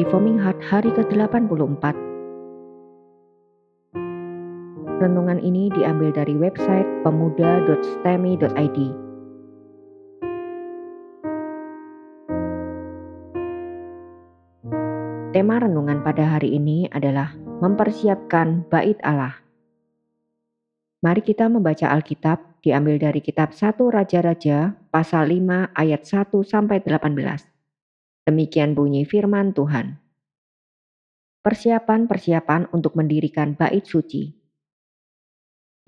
Reforming Heart hari ke-84. Renungan ini diambil dari website pemuda.stemi.id. Tema renungan pada hari ini adalah mempersiapkan bait Allah. Mari kita membaca Alkitab diambil dari kitab 1 Raja-Raja pasal 5 ayat 1 sampai 18. Demikian bunyi firman Tuhan. Persiapan-persiapan untuk mendirikan bait suci.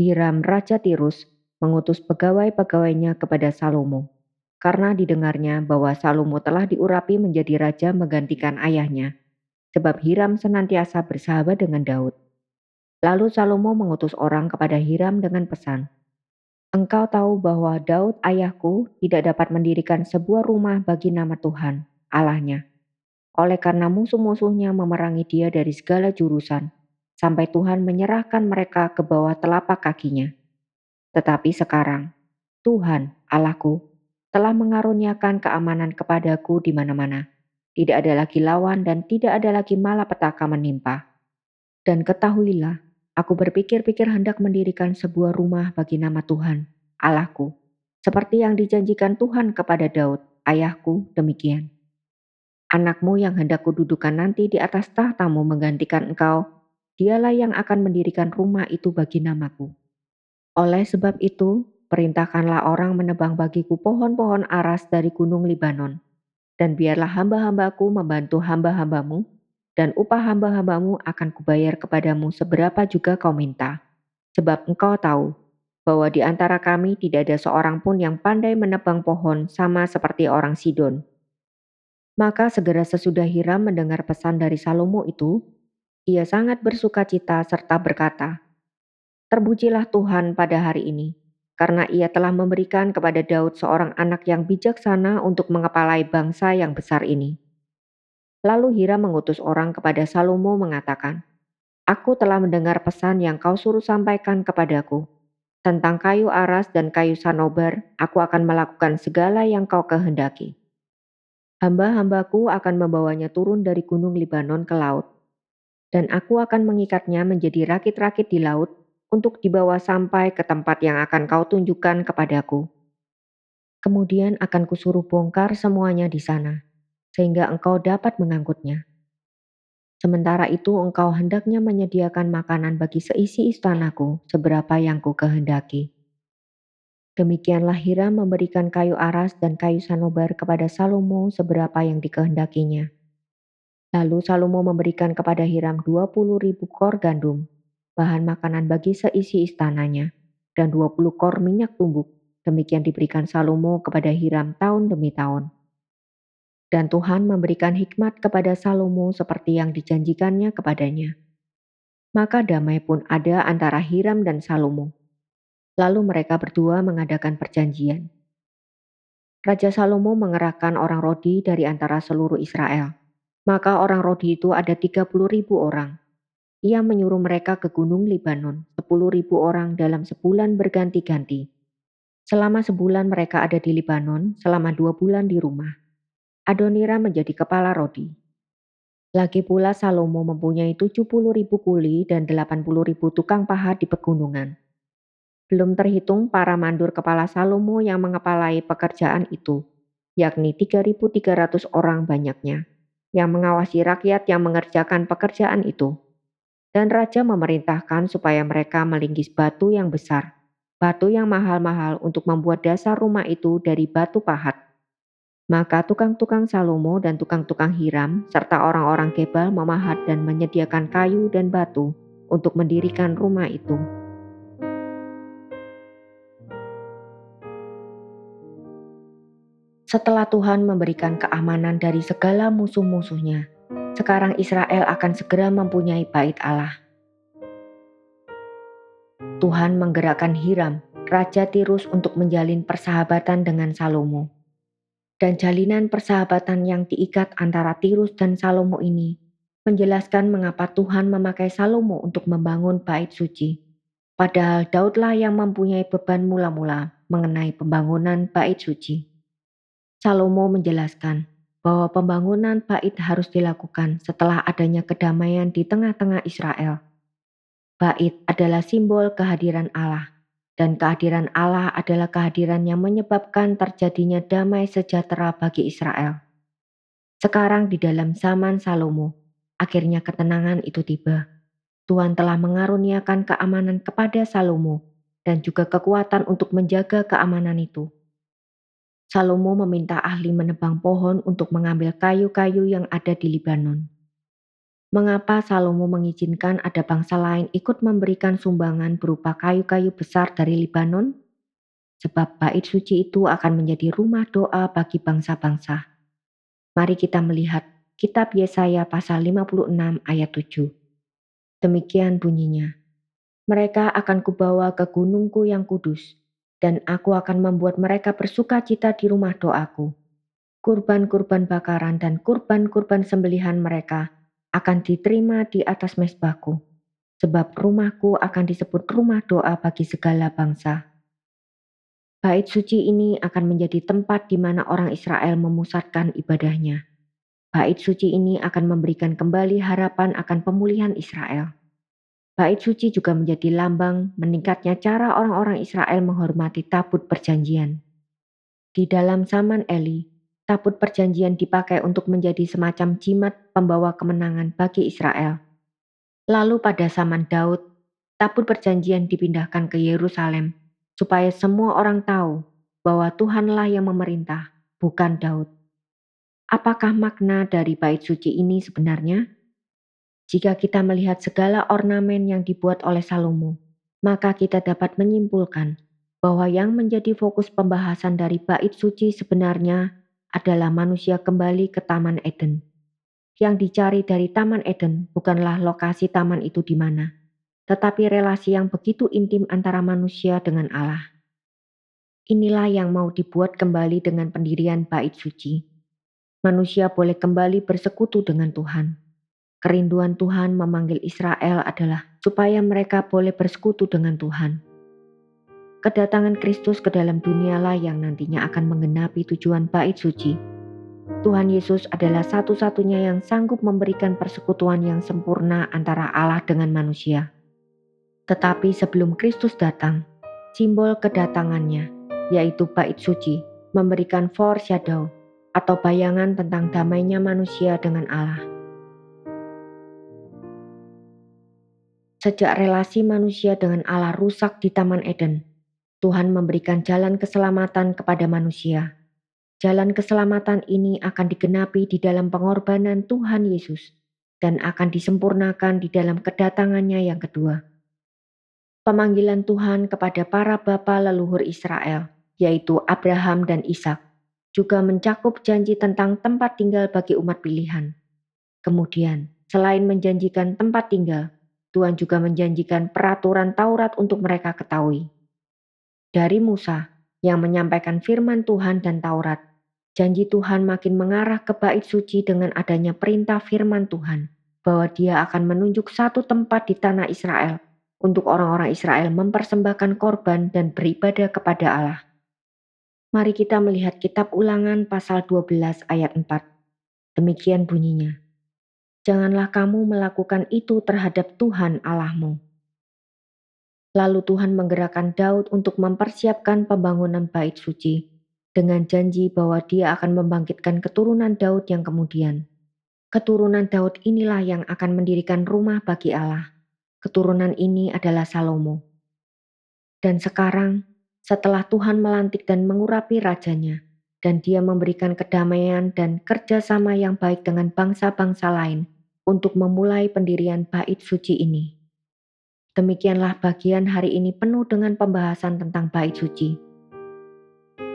Hiram Raja Tirus mengutus pegawai-pegawainya kepada Salomo, karena didengarnya bahwa Salomo telah diurapi menjadi raja menggantikan ayahnya, sebab Hiram senantiasa bersahabat dengan Daud. Lalu Salomo mengutus orang kepada Hiram dengan pesan, Engkau tahu bahwa Daud ayahku tidak dapat mendirikan sebuah rumah bagi nama Tuhan, Allahnya. Oleh karena musuh-musuhnya memerangi dia dari segala jurusan, sampai Tuhan menyerahkan mereka ke bawah telapak kakinya. Tetapi sekarang, Tuhan, Allahku, telah mengaruniakan keamanan kepadaku di mana-mana. Tidak ada lagi lawan dan tidak ada lagi malapetaka menimpa. Dan ketahuilah, aku berpikir-pikir hendak mendirikan sebuah rumah bagi nama Tuhan, Allahku, seperti yang dijanjikan Tuhan kepada Daud, ayahku, demikian anakmu yang hendak kududukan nanti di atas tahtamu menggantikan engkau, dialah yang akan mendirikan rumah itu bagi namaku. Oleh sebab itu, perintahkanlah orang menebang bagiku pohon-pohon aras dari gunung Libanon, dan biarlah hamba-hambaku membantu hamba-hambamu, dan upah hamba-hambamu akan kubayar kepadamu seberapa juga kau minta. Sebab engkau tahu bahwa di antara kami tidak ada seorang pun yang pandai menebang pohon sama seperti orang Sidon, maka segera sesudah Hiram mendengar pesan dari Salomo itu, ia sangat bersuka cita serta berkata, Terpujilah Tuhan pada hari ini, karena ia telah memberikan kepada Daud seorang anak yang bijaksana untuk mengepalai bangsa yang besar ini. Lalu Hiram mengutus orang kepada Salomo mengatakan, Aku telah mendengar pesan yang kau suruh sampaikan kepadaku. Tentang kayu aras dan kayu sanobar, aku akan melakukan segala yang kau kehendaki. Hamba-hambaku akan membawanya turun dari gunung Libanon ke laut, dan aku akan mengikatnya menjadi rakit-rakit di laut untuk dibawa sampai ke tempat yang akan kau tunjukkan kepadaku. Kemudian akan kusuruh bongkar semuanya di sana, sehingga engkau dapat mengangkutnya. Sementara itu engkau hendaknya menyediakan makanan bagi seisi istanaku seberapa yang ku kehendaki. Demikianlah Hiram memberikan kayu aras dan kayu sanobar kepada Salomo seberapa yang dikehendakinya. Lalu Salomo memberikan kepada Hiram 20 ribu kor gandum, bahan makanan bagi seisi istananya, dan 20 kor minyak tumbuk. Demikian diberikan Salomo kepada Hiram tahun demi tahun. Dan Tuhan memberikan hikmat kepada Salomo seperti yang dijanjikannya kepadanya. Maka damai pun ada antara Hiram dan Salomo Lalu mereka berdua mengadakan perjanjian. Raja Salomo mengerahkan orang Rodi dari antara seluruh Israel. Maka orang Rodi itu ada 30 ribu orang. Ia menyuruh mereka ke gunung Libanon, 10 ribu orang dalam sebulan berganti-ganti. Selama sebulan mereka ada di Libanon, selama dua bulan di rumah. Adonira menjadi kepala Rodi. Lagi pula Salomo mempunyai 70 ribu kuli dan 80 ribu tukang pahat di pegunungan. Belum terhitung para mandur kepala Salomo yang mengepalai pekerjaan itu, yakni 3.300 orang banyaknya, yang mengawasi rakyat yang mengerjakan pekerjaan itu. Dan raja memerintahkan supaya mereka melinggis batu yang besar, batu yang mahal-mahal untuk membuat dasar rumah itu dari batu pahat. Maka tukang-tukang Salomo dan tukang-tukang Hiram serta orang-orang Gebal memahat dan menyediakan kayu dan batu untuk mendirikan rumah itu. Setelah Tuhan memberikan keamanan dari segala musuh-musuhnya, sekarang Israel akan segera mempunyai bait Allah. Tuhan menggerakkan Hiram, Raja Tirus untuk menjalin persahabatan dengan Salomo. Dan jalinan persahabatan yang diikat antara Tirus dan Salomo ini menjelaskan mengapa Tuhan memakai Salomo untuk membangun bait suci. Padahal Daudlah yang mempunyai beban mula-mula mengenai pembangunan bait suci. Salomo menjelaskan, bahwa pembangunan bait harus dilakukan setelah adanya kedamaian di tengah-tengah Israel. Bait adalah simbol kehadiran Allah, dan kehadiran Allah adalah kehadiran yang menyebabkan terjadinya damai sejahtera bagi Israel. Sekarang di dalam zaman Salomo, akhirnya ketenangan itu tiba. Tuhan telah mengaruniakan keamanan kepada Salomo dan juga kekuatan untuk menjaga keamanan itu. Salomo meminta ahli menebang pohon untuk mengambil kayu-kayu yang ada di Libanon. Mengapa Salomo mengizinkan ada bangsa lain ikut memberikan sumbangan berupa kayu-kayu besar dari Libanon? Sebab bait suci itu akan menjadi rumah doa bagi bangsa-bangsa. Mari kita melihat kitab Yesaya pasal 56 ayat 7. Demikian bunyinya. Mereka akan kubawa ke gunungku yang kudus, dan aku akan membuat mereka bersuka cita di rumah doaku. Kurban-kurban bakaran dan kurban-kurban sembelihan mereka akan diterima di atas mesbahku, sebab rumahku akan disebut rumah doa bagi segala bangsa. Bait suci ini akan menjadi tempat di mana orang Israel memusatkan ibadahnya. Bait suci ini akan memberikan kembali harapan akan pemulihan Israel. Bait suci juga menjadi lambang meningkatnya cara orang-orang Israel menghormati tabut perjanjian. Di dalam zaman Eli, tabut perjanjian dipakai untuk menjadi semacam jimat pembawa kemenangan bagi Israel. Lalu pada zaman Daud, tabut perjanjian dipindahkan ke Yerusalem supaya semua orang tahu bahwa Tuhanlah yang memerintah, bukan Daud. Apakah makna dari bait suci ini sebenarnya? Jika kita melihat segala ornamen yang dibuat oleh Salomo, maka kita dapat menyimpulkan bahwa yang menjadi fokus pembahasan dari bait suci sebenarnya adalah manusia kembali ke Taman Eden. Yang dicari dari Taman Eden bukanlah lokasi taman itu di mana, tetapi relasi yang begitu intim antara manusia dengan Allah. Inilah yang mau dibuat kembali dengan pendirian bait suci. Manusia boleh kembali bersekutu dengan Tuhan Kerinduan Tuhan memanggil Israel adalah supaya mereka boleh bersekutu dengan Tuhan. Kedatangan Kristus ke dalam dunialah yang nantinya akan menggenapi tujuan bait suci. Tuhan Yesus adalah satu-satunya yang sanggup memberikan persekutuan yang sempurna antara Allah dengan manusia. Tetapi sebelum Kristus datang, simbol kedatangannya, yaitu bait suci, memberikan foreshadow atau bayangan tentang damainya manusia dengan Allah. Sejak relasi manusia dengan Allah rusak di Taman Eden, Tuhan memberikan jalan keselamatan kepada manusia. Jalan keselamatan ini akan digenapi di dalam pengorbanan Tuhan Yesus dan akan disempurnakan di dalam kedatangannya yang kedua. Pemanggilan Tuhan kepada para bapa leluhur Israel, yaitu Abraham dan Ishak, juga mencakup janji tentang tempat tinggal bagi umat pilihan. Kemudian, selain menjanjikan tempat tinggal, Tuhan juga menjanjikan peraturan Taurat untuk mereka ketahui. Dari Musa yang menyampaikan firman Tuhan dan Taurat, janji Tuhan makin mengarah ke bait suci dengan adanya perintah firman Tuhan bahwa dia akan menunjuk satu tempat di tanah Israel untuk orang-orang Israel mempersembahkan korban dan beribadah kepada Allah. Mari kita melihat kitab ulangan pasal 12 ayat 4. Demikian bunyinya janganlah kamu melakukan itu terhadap Tuhan Allahmu. Lalu Tuhan menggerakkan Daud untuk mempersiapkan pembangunan bait suci dengan janji bahwa dia akan membangkitkan keturunan Daud yang kemudian. Keturunan Daud inilah yang akan mendirikan rumah bagi Allah. Keturunan ini adalah Salomo. Dan sekarang, setelah Tuhan melantik dan mengurapi rajanya, dan dia memberikan kedamaian dan kerjasama yang baik dengan bangsa-bangsa lain, untuk memulai pendirian bait suci ini. Demikianlah bagian hari ini penuh dengan pembahasan tentang bait suci.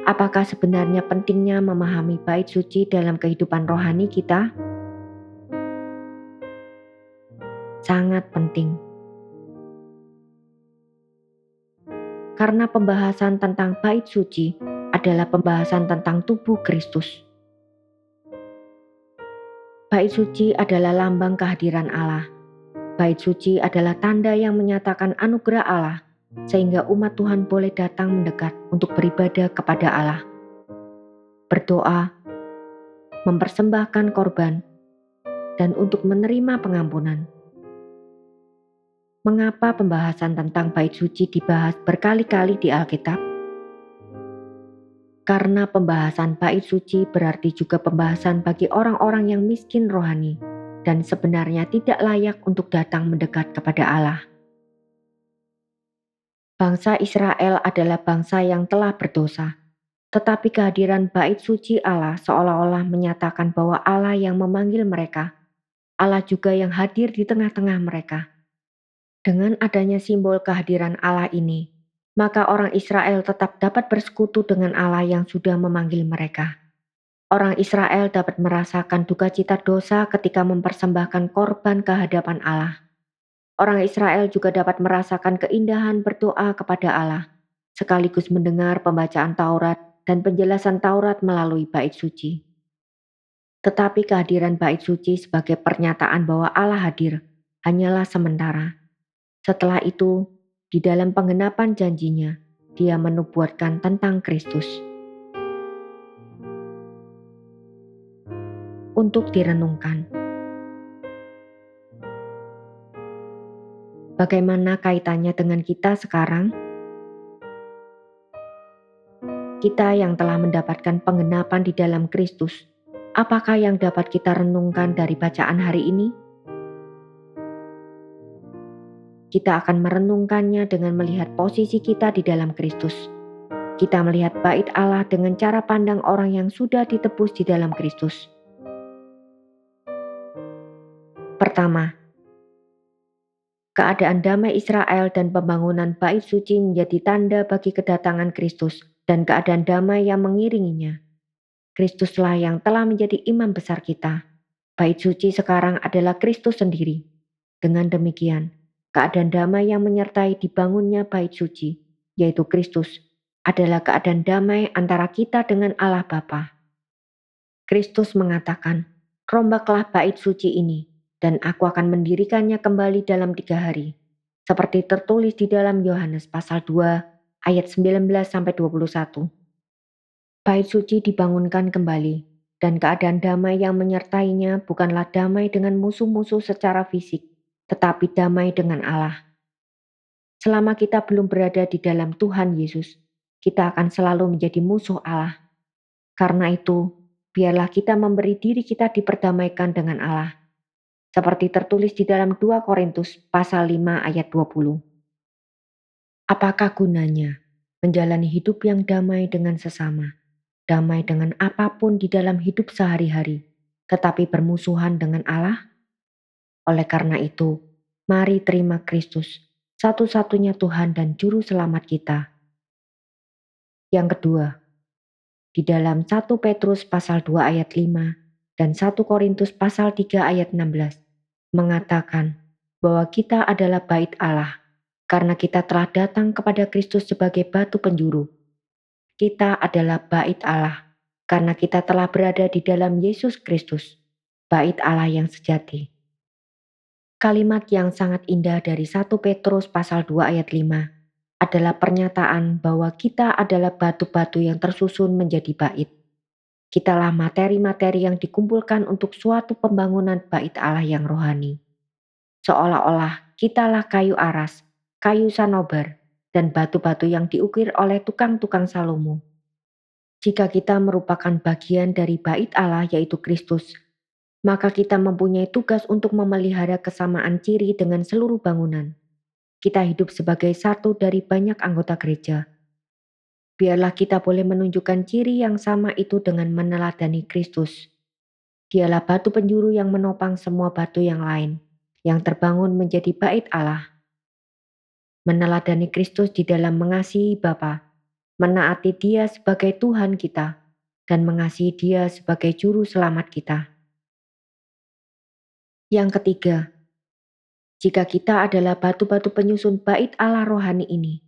Apakah sebenarnya pentingnya memahami bait suci dalam kehidupan rohani kita? Sangat penting. Karena pembahasan tentang bait suci adalah pembahasan tentang tubuh Kristus. Bait suci adalah lambang kehadiran Allah. Bait suci adalah tanda yang menyatakan anugerah Allah, sehingga umat Tuhan boleh datang mendekat untuk beribadah kepada Allah. Berdoa, mempersembahkan korban, dan untuk menerima pengampunan. Mengapa pembahasan tentang bait suci dibahas berkali-kali di Alkitab? Karena pembahasan bait suci berarti juga pembahasan bagi orang-orang yang miskin rohani dan sebenarnya tidak layak untuk datang mendekat kepada Allah. Bangsa Israel adalah bangsa yang telah berdosa, tetapi kehadiran bait suci Allah seolah-olah menyatakan bahwa Allah yang memanggil mereka, Allah juga yang hadir di tengah-tengah mereka. Dengan adanya simbol kehadiran Allah ini, maka orang Israel tetap dapat bersekutu dengan Allah yang sudah memanggil mereka. Orang Israel dapat merasakan duka cita dosa ketika mempersembahkan korban ke hadapan Allah. Orang Israel juga dapat merasakan keindahan berdoa kepada Allah, sekaligus mendengar pembacaan Taurat dan penjelasan Taurat melalui bait suci. Tetapi kehadiran bait suci sebagai pernyataan bahwa Allah hadir hanyalah sementara setelah itu, di dalam penggenapan janjinya, dia menubuatkan tentang Kristus. Untuk direnungkan. Bagaimana kaitannya dengan kita sekarang? Kita yang telah mendapatkan penggenapan di dalam Kristus, apakah yang dapat kita renungkan dari bacaan hari ini? Kita akan merenungkannya dengan melihat posisi kita di dalam Kristus. Kita melihat bait Allah dengan cara pandang orang yang sudah ditebus di dalam Kristus. Pertama, keadaan damai Israel dan pembangunan bait suci menjadi tanda bagi kedatangan Kristus dan keadaan damai yang mengiringinya. Kristuslah yang telah menjadi imam besar kita. Bait suci sekarang adalah Kristus sendiri. Dengan demikian, Keadaan damai yang menyertai dibangunnya bait suci, yaitu Kristus, adalah keadaan damai antara kita dengan Allah Bapa. Kristus mengatakan, rombaklah bait suci ini, dan aku akan mendirikannya kembali dalam tiga hari. Seperti tertulis di dalam Yohanes pasal 2 ayat 19-21. Bait suci dibangunkan kembali, dan keadaan damai yang menyertainya bukanlah damai dengan musuh-musuh secara fisik, tetapi damai dengan Allah. Selama kita belum berada di dalam Tuhan Yesus, kita akan selalu menjadi musuh Allah. Karena itu, biarlah kita memberi diri kita diperdamaikan dengan Allah. Seperti tertulis di dalam 2 Korintus pasal 5 ayat 20. Apakah gunanya menjalani hidup yang damai dengan sesama, damai dengan apa pun di dalam hidup sehari-hari, tetapi bermusuhan dengan Allah? Oleh karena itu, mari terima Kristus, satu-satunya Tuhan dan Juru Selamat kita. Yang kedua, di dalam 1 Petrus pasal 2 ayat 5 dan 1 Korintus pasal 3 ayat 16 mengatakan bahwa kita adalah bait Allah karena kita telah datang kepada Kristus sebagai batu penjuru. Kita adalah bait Allah karena kita telah berada di dalam Yesus Kristus, bait Allah yang sejati. Kalimat yang sangat indah dari 1 Petrus pasal 2 ayat 5 adalah pernyataan bahwa kita adalah batu-batu yang tersusun menjadi bait. Kitalah materi-materi yang dikumpulkan untuk suatu pembangunan bait Allah yang rohani. Seolah-olah kitalah kayu aras, kayu sanobar, dan batu-batu yang diukir oleh tukang-tukang Salomo. Jika kita merupakan bagian dari bait Allah yaitu Kristus, maka kita mempunyai tugas untuk memelihara kesamaan ciri dengan seluruh bangunan. Kita hidup sebagai satu dari banyak anggota gereja. Biarlah kita boleh menunjukkan ciri yang sama itu dengan meneladani Kristus. Dialah batu penjuru yang menopang semua batu yang lain, yang terbangun menjadi bait Allah. Meneladani Kristus di dalam mengasihi Bapa, menaati Dia sebagai Tuhan kita, dan mengasihi Dia sebagai Juru Selamat kita. Yang ketiga, jika kita adalah batu-batu penyusun bait Allah rohani ini,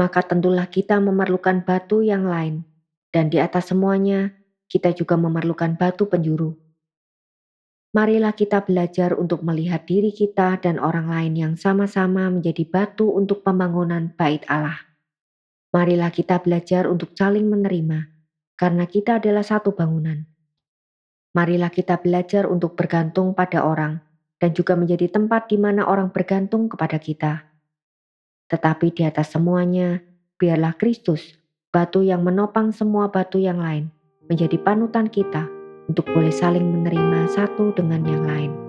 maka tentulah kita memerlukan batu yang lain, dan di atas semuanya kita juga memerlukan batu penjuru. Marilah kita belajar untuk melihat diri kita dan orang lain yang sama-sama menjadi batu untuk pembangunan bait Allah. Marilah kita belajar untuk saling menerima, karena kita adalah satu bangunan. Marilah kita belajar untuk bergantung pada orang dan juga menjadi tempat di mana orang bergantung kepada kita. Tetapi di atas semuanya, biarlah Kristus, batu yang menopang semua batu yang lain, menjadi panutan kita untuk boleh saling menerima satu dengan yang lain.